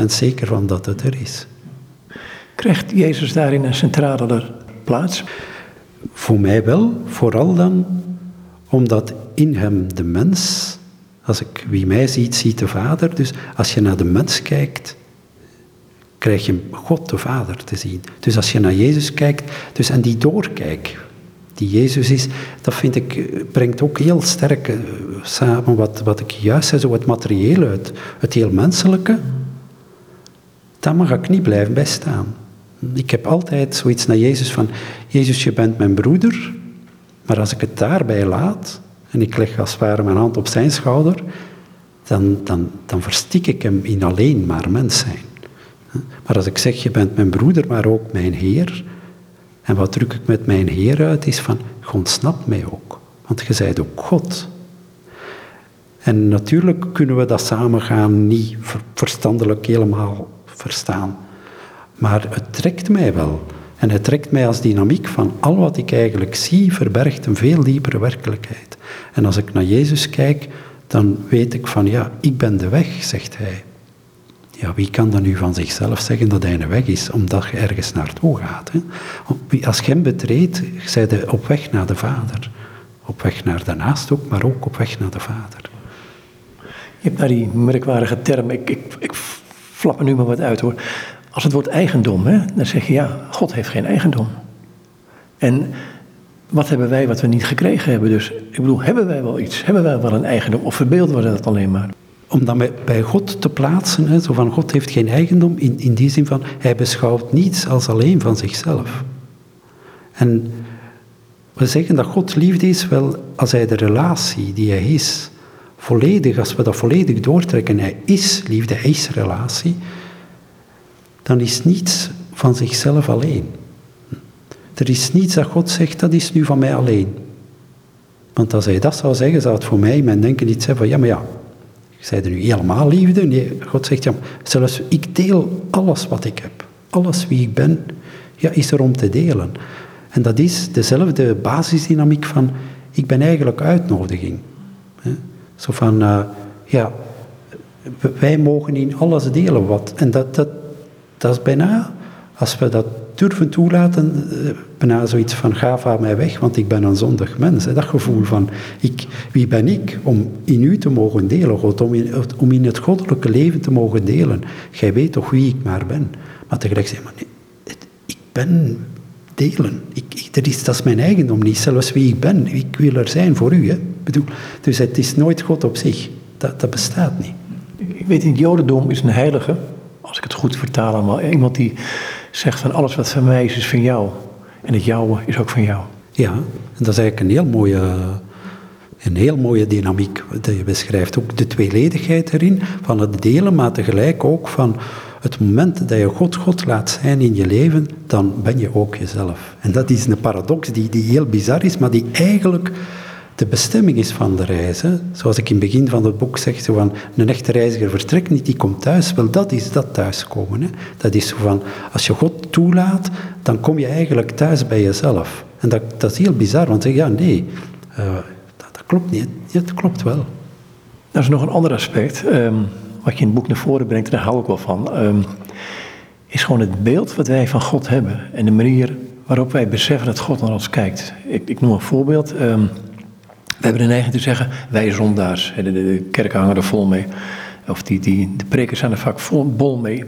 100% zeker van dat het er is. Krijgt Jezus daarin een centrale plaats? Voor mij wel, vooral dan omdat in hem de mens, als ik wie mij ziet, ziet de Vader. Dus als je naar de mens kijkt, krijg je God de Vader te zien. Dus als je naar Jezus kijkt, dus en die doorkijk die Jezus is, dat vind ik, brengt ook heel sterk eh, samen wat, wat ik juist zei, zo het materiële, het, het heel menselijke. Daar mag ik niet blijven bij staan. Ik heb altijd zoiets naar Jezus van, Jezus, je bent mijn broeder, maar als ik het daarbij laat, en ik leg als het ware mijn hand op zijn schouder, dan, dan, dan verstik ik hem in alleen maar mens zijn. Maar als ik zeg, je bent mijn broeder, maar ook mijn Heer. En wat druk ik met mijn Heer uit, is van, God snapt mij ook. Want je zijt ook God. En natuurlijk kunnen we dat samen gaan niet verstandelijk helemaal verstaan. Maar het trekt mij wel. En het trekt mij als dynamiek van al wat ik eigenlijk zie, verbergt een veel diepere werkelijkheid. En als ik naar Jezus kijk, dan weet ik van ja, ik ben de weg, zegt hij. Ja, wie kan dan nu van zichzelf zeggen dat hij een weg is, omdat je ergens naartoe gaat? Hè? Als je hem betreedt, zij je op weg naar de Vader. Op weg naar de naast ook, maar ook op weg naar de Vader. Je hebt naar die merkwaardige term, ik, ik, ik flap er nu maar wat uit hoor. Als het wordt eigendom, hè, dan zeg je ja, God heeft geen eigendom. En wat hebben wij wat we niet gekregen hebben? Dus ik bedoel, hebben wij wel iets? Hebben wij wel een eigendom? Of verbeelden we dat alleen maar? Om dat bij God te plaatsen, hè, zo van God heeft geen eigendom, in, in die zin van hij beschouwt niets als alleen van zichzelf. En we zeggen dat God liefde is wel als hij de relatie die hij is, volledig, als we dat volledig doortrekken, hij is liefde, hij is relatie, dan is niets van zichzelf alleen. Er is niets dat God zegt, dat is nu van mij alleen. Want als hij dat zou zeggen, zou het voor mij mijn denken niet zijn van, ja, maar ja, zei er nu helemaal liefde? Nee, God zegt, ja, zelfs ik deel alles wat ik heb. Alles wie ik ben, ja, is er om te delen. En dat is dezelfde basisdynamiek van, ik ben eigenlijk uitnodiging. Zo van, uh, ja, wij mogen in alles delen wat. En dat, dat, dat is bijna, als we dat durven toelaten, eh, bijna zoiets van ga van mij weg, want ik ben een zondig mens. Dat gevoel van, ik, wie ben ik om in u te mogen delen, God, om in, het goddelijke leven te mogen delen. Jij weet toch wie ik maar ben. Maar tegelijk zeg maar, ik ben delen. Ik, is, dat is mijn eigendom niet, zelfs wie ik ben. Ik wil er zijn voor u. Bedoel, dus het is nooit God op zich. Dat, bestaat niet. Ik weet, in het Jodendom is een heilige, als ik het goed vertaal iemand die zegt van alles wat van mij is, is van jou. En het jouwe is ook van jou. Ja, en dat is eigenlijk een heel mooie, een heel mooie dynamiek je beschrijft. Ook de tweeledigheid erin, van het delen, maar tegelijk ook van het moment dat je God God laat zijn in je leven, dan ben je ook jezelf. En dat is een paradox die, die heel bizar is, maar die eigenlijk de bestemming is van de reis. Hè. Zoals ik in het begin van het boek zeg, zo van, een echte reiziger vertrekt niet, die komt thuis. Wel, dat is dat thuiskomen. Hè. Dat is zo van, als je God toelaat, dan kom je eigenlijk thuis bij jezelf. En dat, dat is heel bizar, want zeg ja, nee, uh, dat, dat, klopt niet. Ja, dat klopt wel. Dat is nog een ander aspect, um, wat je in het boek naar voren brengt, en daar hou ik wel van. Um, is gewoon het beeld wat wij van God hebben en de manier waarop wij beseffen dat God naar ons kijkt. Ik, ik noem een voorbeeld. Um, we hebben de neiging te zeggen, wij zondaars, de, de, kerken hangen er vol mee. Of die, die, de prekers zijn er vaak vol, bol mee,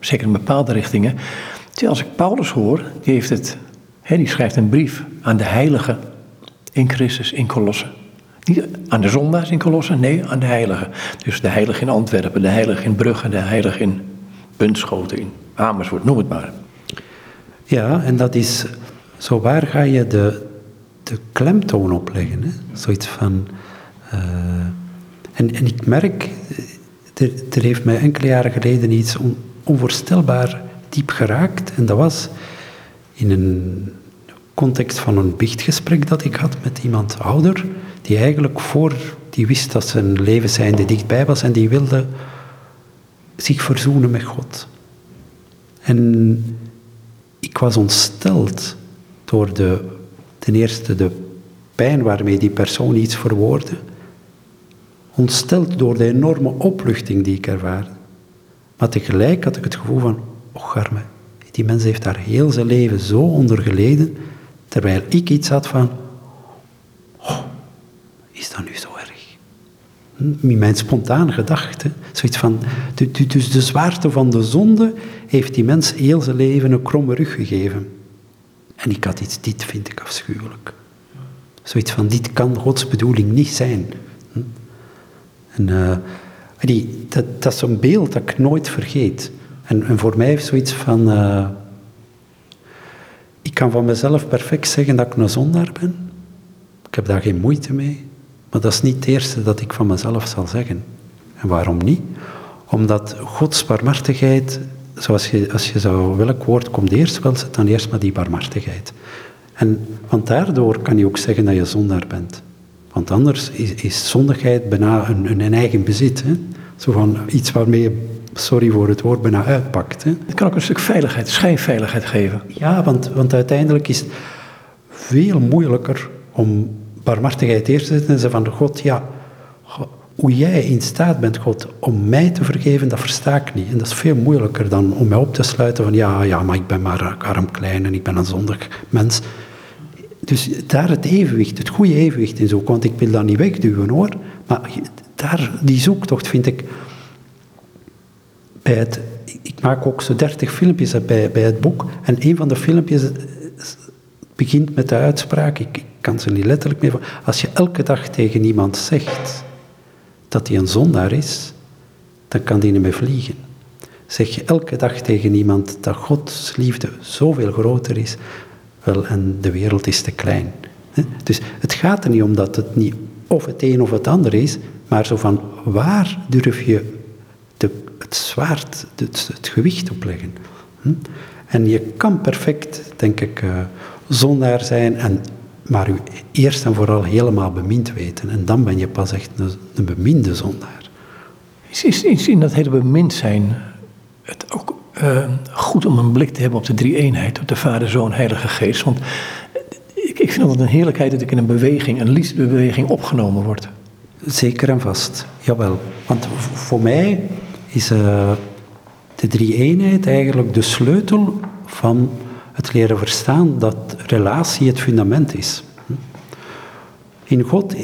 zeker in bepaalde richtingen. Terwijl als ik Paulus hoor, die, heeft het, hè, die schrijft een brief aan de heiligen in Christus in Colosse. Niet aan de zondaars in Colosse, nee, aan de heiligen. Dus de heilige in Antwerpen, de heilige in Brugge, de heilige in Bunschoten, in Amersfoort, noem het maar. Ja, en dat is, zo waar ga je de, de klemtoon opleggen. Hè? Zoiets van. Uh, en, ik merk, er, er heeft mij enkele jaren geleden iets on, onvoorstelbaar diep geraakt. En dat was in een context van een biechtgesprek dat ik had met iemand ouder, die eigenlijk voor, die wist dat zijn levenseinde dichtbij was en die wilde zich verzoenen met God. En ik was ontsteld door de Ten eerste de pijn waarmee die persoon iets verwoordde. Ontsteld door de enorme opluchting die ik ervaarde. Maar tegelijk had ik het gevoel van, oh arme, die mens heeft daar heel zijn leven zo onder geleden, terwijl ik iets had van, oh, is dat nu zo erg? Hm, mijn spontane gedachte, zoiets van, dus de zwaarte van de zonde heeft die mens heel zijn leven een kromme rug gegeven. En ik had iets, dit vind ik afschuwelijk. Zoiets van, dit kan Gods bedoeling niet zijn. Hm? En uh, die, dat, dat is zo'n beeld dat ik nooit vergeet. En, en voor mij heeft zoiets van, uh, ik kan van mezelf perfect zeggen dat ik een zondaar ben. Ik heb daar geen moeite mee. Maar dat is niet het eerste dat ik van mezelf zal zeggen. En waarom niet? Omdat Gods barmhartigheid zoals je, als je zou, welk woord komt eerst, wel zet dan eerst maar die barmhartigheid. En, want daardoor kan je ook zeggen dat je zondaar bent. Want anders is, is zondigheid bijna een, een eigen bezit. Hè? Zo van iets waarmee je, sorry voor het woord, bijna uitpakt. Hè? Het kan ook een stuk veiligheid, schijnveiligheid geven. Ja, want, want uiteindelijk is het veel moeilijker om barmhartigheid eerst te zetten en zeggen van God, ja, hoe jij in staat bent, God, om mij te vergeven, dat versta ik niet. En dat is veel moeilijker dan om mij op te sluiten van ja, ja, maar ik ben maar arm klein en ik ben een zondig mens. Dus daar het evenwicht, het goede evenwicht in zoeken, want ik wil dat niet wegduwen hoor. Maar daar, die zoektocht vind ik bij het... Ik maak ook zo dertig filmpjes bij, bij het boek. En een van de filmpjes begint met de uitspraak, ik, ik kan ze niet letterlijk meer. Als je elke dag tegen iemand zegt dat hij een zondaar is, dan kan die niet meer vliegen. Zeg je elke dag tegen iemand dat Gods liefde zoveel groter is, wel, en de wereld is te klein. Dus het gaat er niet om dat het niet of het een of het ander is, maar zo van waar durf je de, het zwaard, het, het gewicht opleggen. Hm? En je kan perfect, denk ik, uh, zondaar zijn, en, maar u eerst en vooral helemaal bemind weten. En dan ben je pas echt een, een beminde zondaar. Is, is, is in dat hele bemind zijn het ook uh, goed om een blik te hebben op de drie eenheid, op de Vader, Zoon, Heilige Geest. Want ik, ik vind het een heerlijkheid dat ik in een beweging, een liefdebeweging opgenomen word. Zeker en vast, jawel. Want voor mij is uh, de drie eenheid eigenlijk de sleutel van het leren verstaan dat relatie het fundament is. In God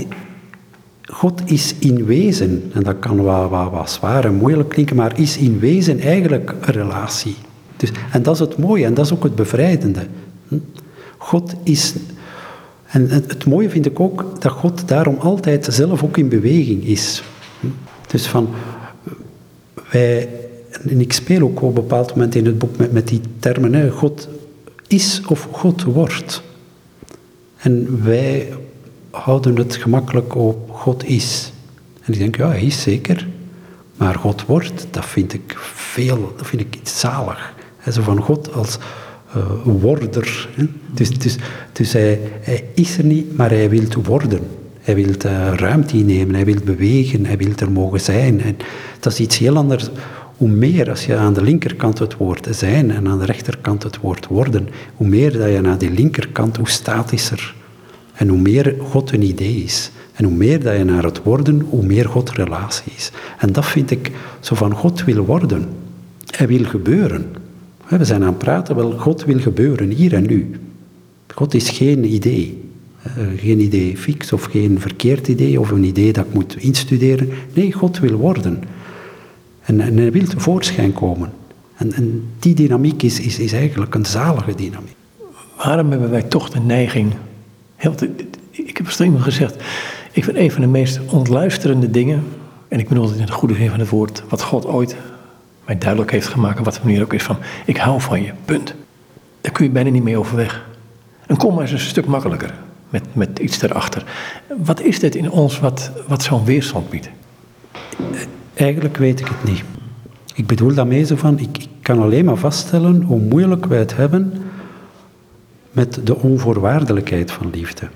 God is in wezen, en dat kan wel wat, zwaar en moeilijk klinken, maar is in wezen eigenlijk een relatie. Dus, en dat is het mooie en dat is ook het bevrijdende. Hm? God is. En het mooie vind ik ook dat God daarom altijd zelf ook in beweging is. Hm? Dus van. Wij. En ik speel ook op een bepaald moment in het boek met, met die termen: hè, God is of God wordt. En wij houden het gemakkelijk op God is. En ik denk, ja, hij is zeker. Maar God wordt, dat vind ik veel, dat vind ik iets zalig. Zo van God als uh, worder. Dus, dus, dus hij, is er niet, maar hij wil worden. Hij wil uh, ruimte innemen, hij wil bewegen, hij wil er mogen zijn. En dat is iets heel anders. Hoe meer als je aan de linkerkant het woord zijn en aan de rechterkant het woord worden, hoe meer dat je naar die linkerkant, hoe statischer en hoe meer God een idee is. En hoe meer dat je naar het worden, hoe meer God relatie is. En dat vind ik zo van God wil worden. Hij wil gebeuren. We zijn aan het praten, wel, God wil gebeuren, hier en nu. God is geen idee. Eh, geen idee fix of geen verkeerd idee of een idee dat ik moet instuderen. Nee, God wil worden. En, en hij wil tevoorschijn komen. En, en die dynamiek is, is, is eigenlijk een zalige dynamiek. Waarom hebben wij toch de neiging Heel, ik heb streng gezegd, ik vind een van de meest ontluisterende dingen, en ik bedoel het in het goede zin van het woord, wat God ooit mij duidelijk heeft gemaakt, wat de manier ook is van, ik hou van je, punt. Daar kun je bijna niet mee overweg. Een komma is een stuk makkelijker, met, met iets erachter. Wat is dit in ons wat, wat zo'n weerstand biedt? Eigenlijk weet ik het niet. Ik bedoel daarmee zo van, ik, ik kan alleen maar vaststellen hoe moeilijk wij het hebben met de onvoorwaardelijkheid van liefde.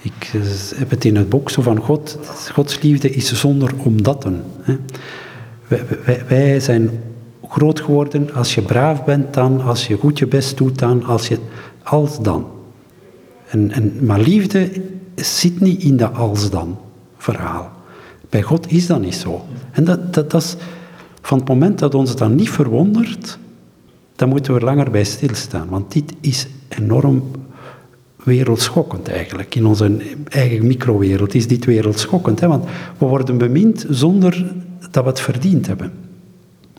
Ik eh, heb het in het boek zo van God, Gods liefde is zonder omdatten. Wij, wij, wij, zijn groot geworden als je braaf bent dan, als je goed je best doet dan, als je als dan. En, en, maar liefde zit niet in dat als dan verhaal. Bij God is dat niet zo. En dat, dat, dat is van het moment dat ons dan niet verwondert, dan moeten we langer bij stilstaan. Want dit is enorm wereldschokkend eigenlijk. In onze eigen microwereld is dit wereldschokkend. Hè? Want we worden bemind zonder dat we het verdiend hebben.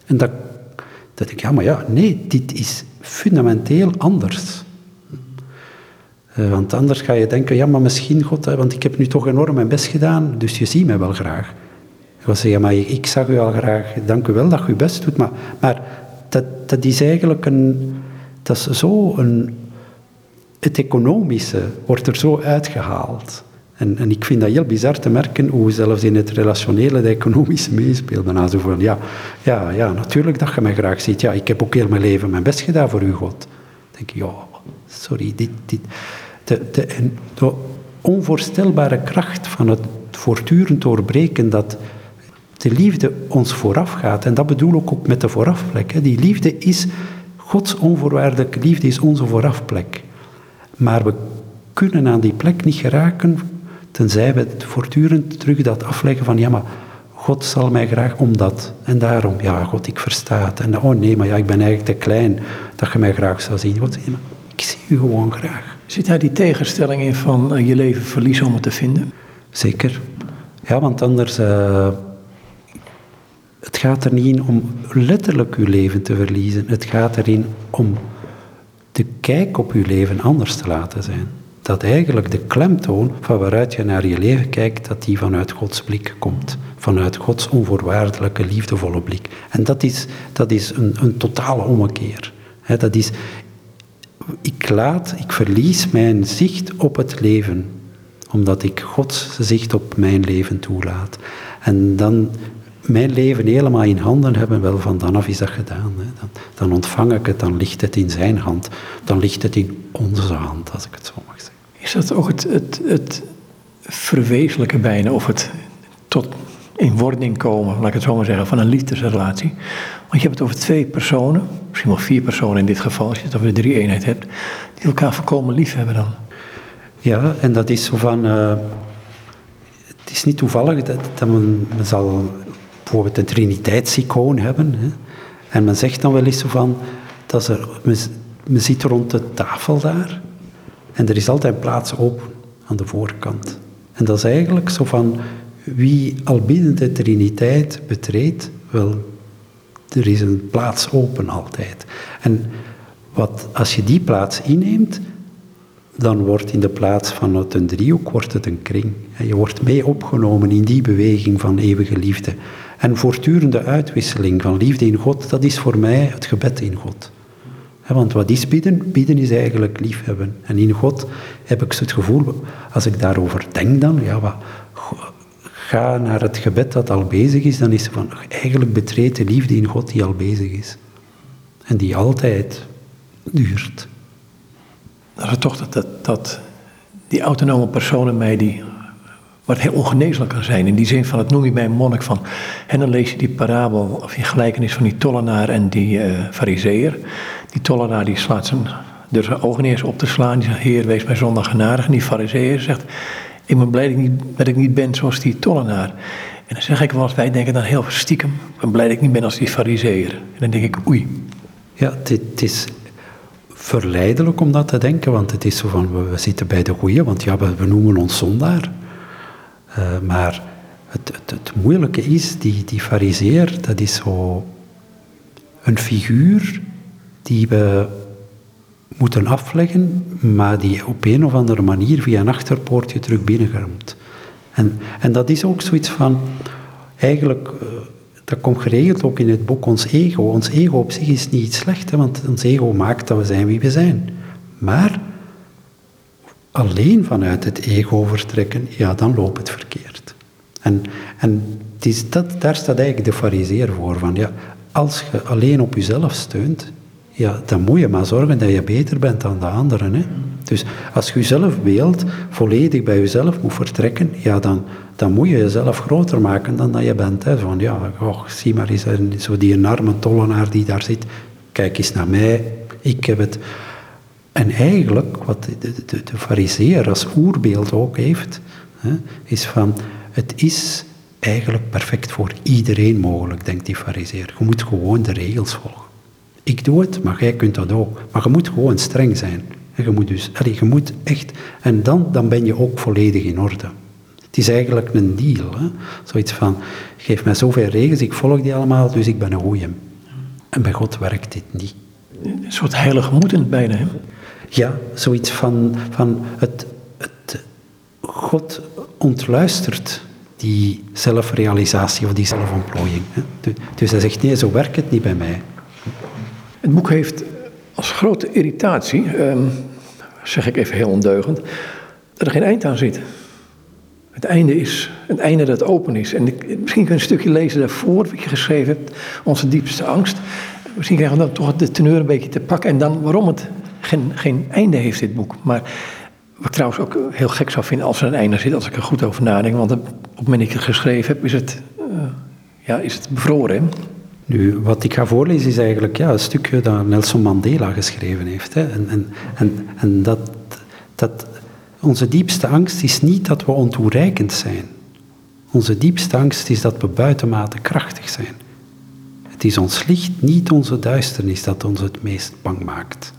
En dat, dat denk ik, ja, maar ja, nee, dit is fundamenteel anders. Uh, want anders ga je denken, ja, maar misschien God, hè, want ik heb nu toch enorm mijn best gedaan, dus je ziet mij wel graag. Ik wil zeggen, maar ik zag u al graag, dank u wel dat je uw best doet, maar, maar dat, dat is eigenlijk een, dat is zo een, het economische wordt er zo uitgehaald. En, en ik vind dat heel bizar te merken hoe zelfs in het relationele het economische meespeelt. Daarna zo van, ja, ja, ja, natuurlijk dat je mij graag ziet. Ja, ik heb ook heel mijn leven mijn best gedaan voor u, God. Dan denk ik, ja, sorry, dit. De, de, en, onvoorstelbare kracht van het voortdurend doorbreken dat de liefde ons vooraf gaat. En dat bedoel ik ook met de voorafplek. Hè. Die liefde is, Gods onvoorwaardelijke liefde is onze voorafplek. Maar we kunnen aan die plek niet geraken, tenzij we voortdurend terug dat afleggen van, ja maar God zal mij graag omdat. En daarom, ja God, ik versta het. En oh nee, maar ja, ik ben eigenlijk te klein dat je mij graag zou zien. God, ik zie u gewoon graag. Zit daar die tegenstelling in van uh, je leven verliezen om het te vinden? Zeker. Ja, want anders... Uh, het gaat er niet in om letterlijk uw leven te verliezen. Het gaat erin om de kijk op uw leven anders te laten zijn. Dat eigenlijk de klemtoon van waaruit je naar je leven kijkt, dat die vanuit Gods blik komt. Vanuit Gods onvoorwaardelijke, liefdevolle blik. En dat is, dat is een, een totale ommekeer. dat is, ik laat, ik verlies mijn zicht op het leven, omdat ik Gods zicht op mijn leven toelaat. En dan mijn leven helemaal in handen hebben, wel van dan af is dat gedaan. Hè. Dan, dan, ontvang ik het, dan ligt het in zijn hand. Dan ligt het in onze hand, als ik het zo mag zeggen. Is dat ook het, het, het verwezenlijke bijna, of het tot in wording komen, laat ik het zo maar zeggen, van een liefdesrelatie? Want je hebt het over twee personen, misschien wel vier personen in dit geval, als je het over de drie eenheid hebt, die elkaar volkomen lief hebben dan. Ja, en dat is zo van... Uh, het is niet toevallig dat, dat men, men zal bijvoorbeeld een triniteitsicoon hebben. Hè. En men zegt dan wel eens zo van, dat er, men zit rond de tafel daar en er is altijd plaats open aan de voorkant. En dat is eigenlijk zo van, wie al binnen de triniteit betreedt, wel, er is een plaats open altijd. En wat, als je die plaats inneemt, dan wordt in de plaats van het een driehoek, wordt het een kring. En je wordt mee opgenomen in die beweging van eeuwige liefde. En voortdurende uitwisseling van liefde in God, dat is voor mij het gebed in God. Want wat is bidden? Bidden is eigenlijk liefhebben. En in God heb ik het gevoel, als ik daarover denk dan, ja, wat, ga naar het gebed dat al bezig is, dan is het van, eigenlijk betreed de liefde in God die al bezig is. En die altijd duurt. Dat is toch dat, dat, dat die autonome persoon in mij die wat heel ongeneeslijk kan zijn. In die zin van, het noem je bij een monnik van. En dan lees je die parabel of die gelijkenis van die tollenaar en die uh, fariseer. Die tollenaar die slaat zijn, zijn ogen op te slaan. Die zegt, heer, wees mij zondag genadig. En die fariseer zegt, ik ben blij dat ik, niet, ben zoals die tollenaar. En dan zeg ik wel eens, wij denken dan heel stiekem, ik ben blij dat ik niet ben als die fariseer. En dan denk ik, oei. Ja, het is verleidelijk om dat te denken, want het is zo van, we, zitten bij de goeie, want ja, we, noemen ons zondaar. Uh, maar het, het, het, moeilijke is, die, die fariseer, dat is zo een figuur die we moeten afleggen, maar die op een of andere manier via een achterpoortje terug binnenkomt. En, en dat is ook zoiets van, eigenlijk, uh, dat komt geregeld ook in het boek, ons ego. Ons ego op zich is niet slecht, hè, want ons ego maakt dat we zijn wie we zijn. Maar alleen vanuit het ego vertrekken, ja, dan loopt het verkeerd. En, en dat, daar staat eigenlijk de fariseer voor. Van, ja, als je alleen op jezelf steunt, ja, dan moet je maar zorgen dat je beter bent dan de anderen. Hè? Dus als je jezelf beeld volledig bij jezelf moet vertrekken, ja, dan, dan moet je jezelf groter maken dan dat je bent. Hè? Van, ja, oh, zie maar eens, zo die enorme tollenaar die daar zit, kijk eens naar mij, ik heb het en eigenlijk, wat de, de, de fariseer als oerbeeld ook heeft, hè, is van, het is eigenlijk perfect voor iedereen mogelijk, denkt die fariseer. Je moet gewoon de regels volgen. Ik doe het, maar jij kunt dat ook. Maar je moet gewoon streng zijn. En je moet dus, allez, je moet echt, en dan, dan ben je ook volledig in orde. Het is eigenlijk een deal. Hè? Zoiets van, geef mij zoveel regels, ik volg die allemaal, dus ik ben een goeie. En bij God werkt dit niet. Een soort heilige moed bijna. Hè? Ja, zoiets van, van het, het, God ontluistert die zelfrealisatie of die zelfontplooiing. Dus hij zegt, nee, zo werkt het niet bij mij. Het boek heeft als grote irritatie, ehm, zeg ik even heel ondeugend, dat er geen eind aan zit. Het einde is, het einde dat open is. En ik, misschien kun je een stukje lezen daarvoor, wat je geschreven hebt, onze diepste angst. Misschien krijgen we dan toch de teneur een beetje te pakken. En dan waarom het geen, geen einde heeft, dit boek. Maar Wat ik trouwens ook heel gek zou vinden als er een einde zit, als ik er goed over nadenk. Want op het moment dat ik het geschreven heb, is het, uh, ja, is het bevroren. Nu, wat ik ga voorlezen is eigenlijk ja, een stukje dat Nelson Mandela geschreven heeft. Hè. En, en, en, en dat, dat onze diepste angst is niet dat we ontoereikend zijn. Onze diepste angst is dat we buitenmate krachtig zijn. Het is ons licht, niet onze duisternis, dat ons het meest bang maakt.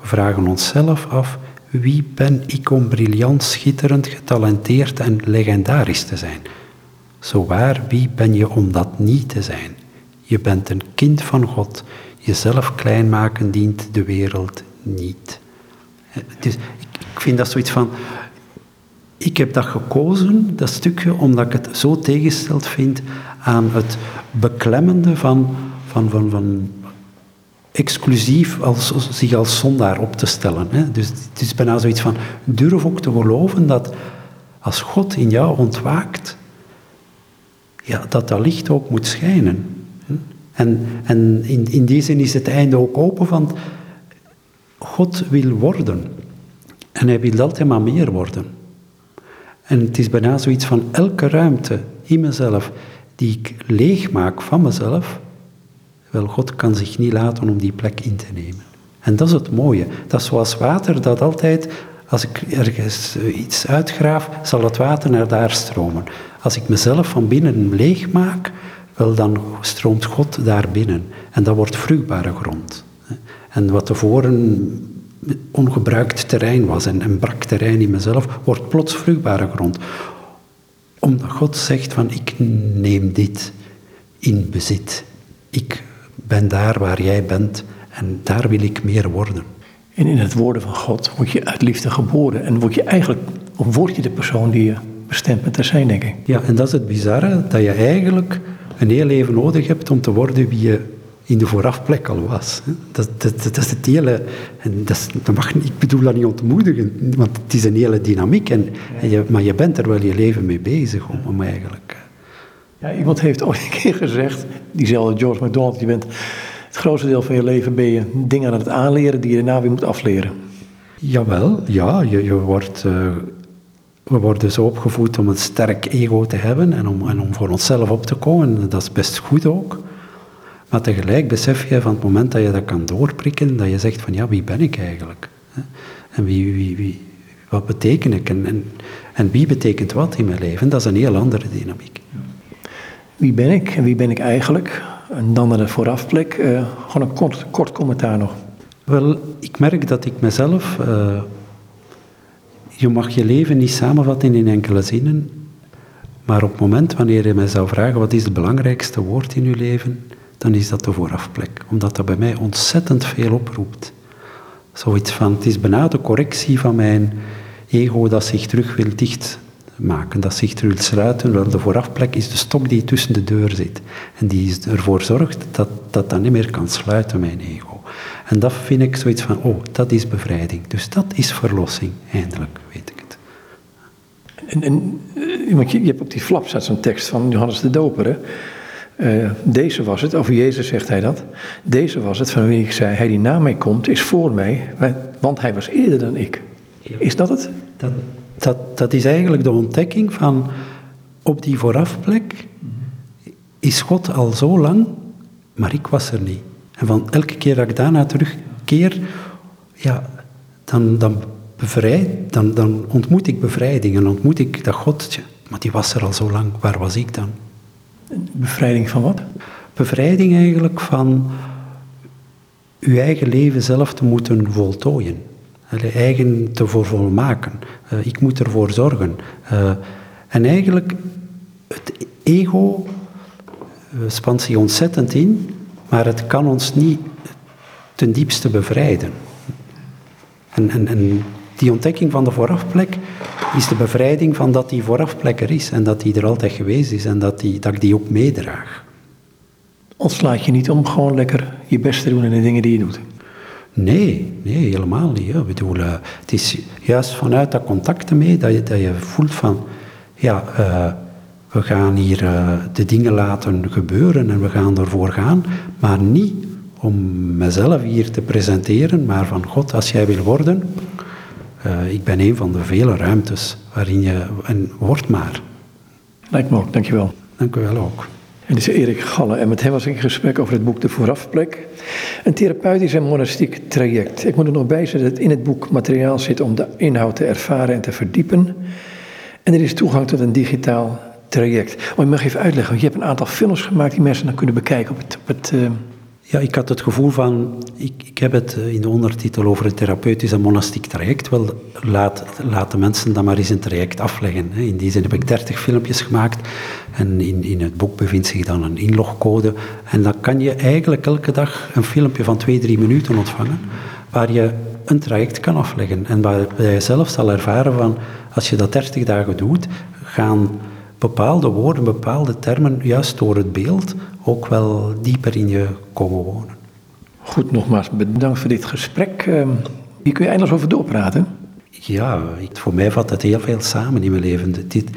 We vragen onszelf af, wie ben ik om briljant, schitterend, getalenteerd en legendarisch te zijn? Zo waar, wie ben je om dat niet te zijn? Je bent een kind van God. Jezelf klein maken dient de wereld niet. Dus ik vind dat zoiets van. Ik heb dat gekozen, dat stukje, omdat ik het zo tegengesteld vind aan het beklemmende van, van, van, van exclusief als, zich als zondaar op te stellen. Hè. Dus het is bijna zoiets van, durf ook te geloven dat als God in jou ontwaakt, ja, dat dat licht ook moet schijnen. En, en in, in die zin is het einde ook open, want God wil worden. En hij wil altijd maar meer worden. En het is bijna zoiets van elke ruimte in mezelf die ik leeg maak van mezelf, wel, God kan zich niet laten om die plek in te nemen. En dat is het mooie. Dat is zoals water dat altijd, als ik ergens eh, iets uitgraaf, zal het water naar daar stromen. Als ik mezelf van binnen leeg maak, wel dan stroomt God daar binnen. En dat wordt vruchtbare grond. En wat tevoren ongebruikt terrein was en, en brak terrein in mezelf, wordt plots vruchtbare grond. Omdat God zegt van ik neem dit in bezit. Ik ben daar waar jij bent en daar wil ik meer worden. En in het woorden van God word je uit liefde geboren en word je eigenlijk, of word je de persoon die je bestemd bent te zijn, denk ik. Ja, en dat is het bizarre, dat je eigenlijk een heel leven nodig hebt om te worden wie je in de voorafplek al was. Dat, dat, dat, is het hele... En dat, dat mag, ik bedoel dat niet ontmoedigen, want het is een hele dynamiek. En, je, maar je bent er wel je leven mee bezig om, om eigenlijk... Ja, iemand heeft ooit een keer gezegd, diezelfde George MacDonald, je bent het grootste deel van je leven ben je dingen aan het aanleren die je daarna weer moet afleren. Jawel, ja, je, je wordt... Uh, we worden zo opgevoed om een sterk ego te hebben en om, en om voor onszelf op te komen. Dat is best goed ook. Maar tegelijk besef je van het moment dat je dat kan doorprikken, dat je zegt van ja, wie ben ik eigenlijk? En wie, wie, wie, wat beteken ik? En, en, en wie betekent wat in mijn leven? Dat is een heel andere dynamiek. Wie ben ik en wie ben ik eigenlijk? En dan naar de voorafplek. Uh, gewoon een kort, kort commentaar nog. Wel, ik merk dat ik mezelf... Uh, je mag je leven niet samenvatten in enkele zinnen, maar op het moment wanneer je mij zou vragen wat is het belangrijkste woord in je leven, dan is dat de voorafplek. Omdat dat bij mij ontzettend veel oproept. Zoiets van, het is bijna de correctie van mijn ego dat zich terug wil dichtmaken, dat zich terug wil sluiten. Wel, de voorafplek is de stok die tussen de deur zit. En die ervoor zorgt dat dat dan niet meer kan sluiten, mijn ego. En dat vind ik zoiets van, oh, dat is bevrijding. Dus dat is verlossing, eindelijk, weet ik het. En, en eh, je, je hebt op die flap staat zo'n tekst van Johannes de Doper, hè? Uh, deze was het, over Jezus zegt hij dat. Deze was het van wie ik zei: Hij die na mij komt, is voor mij, want hij was eerder dan ik. Is dat het? Dat, dat, dat is eigenlijk de ontdekking van op die voorafplek is God al zo lang, maar ik was er niet. En van elke keer dat ik daarna terugkeer, ja, dan, dan, bevrijd, dan, dan ontmoet ik bevrijding en ontmoet ik dat God, maar die was er al zo lang, waar was ik dan? Bevrijding van wat? Bevrijding eigenlijk van uw eigen leven zelf te moeten voltooien. Eigen te voor volmaken. Uh, ik moet ervoor zorgen. Uh, en eigenlijk, het ego uh, spant zich ontzettend in, maar het kan ons niet ten diepste bevrijden. En, en, en die ontdekking van de voorafplek is de bevrijding van dat die voorafplek er is en dat die er altijd geweest is en dat, die, dat ik die ook meedraag. Ontslaat je niet om gewoon lekker je best te doen in de dingen die je doet? Nee, nee, helemaal niet. Ja. Bedoel, uh, het is juist vanuit dat contact ermee dat je, dat je voelt van, ja, uh, we gaan hier uh, de dingen laten gebeuren en we gaan ervoor gaan, maar niet om mezelf hier te presenteren, maar van God, als jij wil worden, Uh, ik ben een van de vele ruimtes waarin je... En word maar. Lijkt me ook, dankjewel. Dank u wel ook. En dit is Erik Galle en met hem was ik in gesprek over het boek De Voorafplek. Een therapeutisch en monastiek traject. Ik moet er nog bij dat in het boek materiaal zit om de inhoud te ervaren en te verdiepen. En er is toegang tot een digitaal traject. Oh, ik mag even uitleggen, want je hebt een aantal films gemaakt die mensen dan kunnen bekijken op het... Het uh... Ja, ik had het gevoel van, ik, ik heb het eh, in de ondertitel over het therapeutisch en monastiek traject. Wel, laat, laat de mensen dan maar eens een traject afleggen. In die zin heb ik dertig filmpjes gemaakt en in, in het boek bevindt zich dan een inlogcode. En dan kan je eigenlijk elke dag een filmpje van twee, drie minuten ontvangen, waar je een traject kan afleggen. En waar je zelf zal ervaren van, als je dat dertig dagen doet, gaan bepaalde woorden, bepaalde termen, juist door het beeld, ook wel dieper in je komen wonen. Goed, nogmaals bedankt voor dit gesprek. Ehm, hier kun je eindeloos over doorpraten. Ja, voor mij vat het heel veel samen in mijn leven. Dit,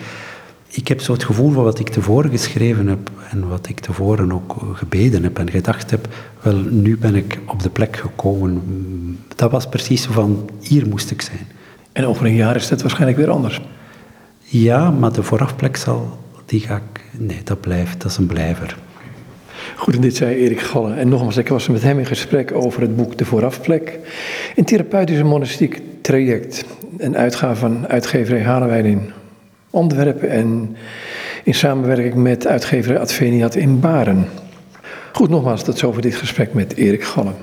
ik heb zo het gevoel van wat ik tevoren geschreven heb en wat ik tevoren ook gebeden heb en gedacht heb, wel, nu ben ik op de plek gekomen. Dat was precies van, hier moest ik zijn. En over een jaar is dat waarschijnlijk weer anders. Ja, maar de voorafplek zal, die ga ik, nee, dat blijft, dat is een blijver. Goed, en dit zei Erik Galle. En nogmaals, ik was met hem in gesprek over het boek De Voorafplek. Een therapeutische monastiek traject. Een uitgave van uitgeverij Halenwijn in Antwerpen en in samenwerking met uitgeverij Adveniat in Baren. Goed, nogmaals, tot zover dit gesprek met Erik Galle.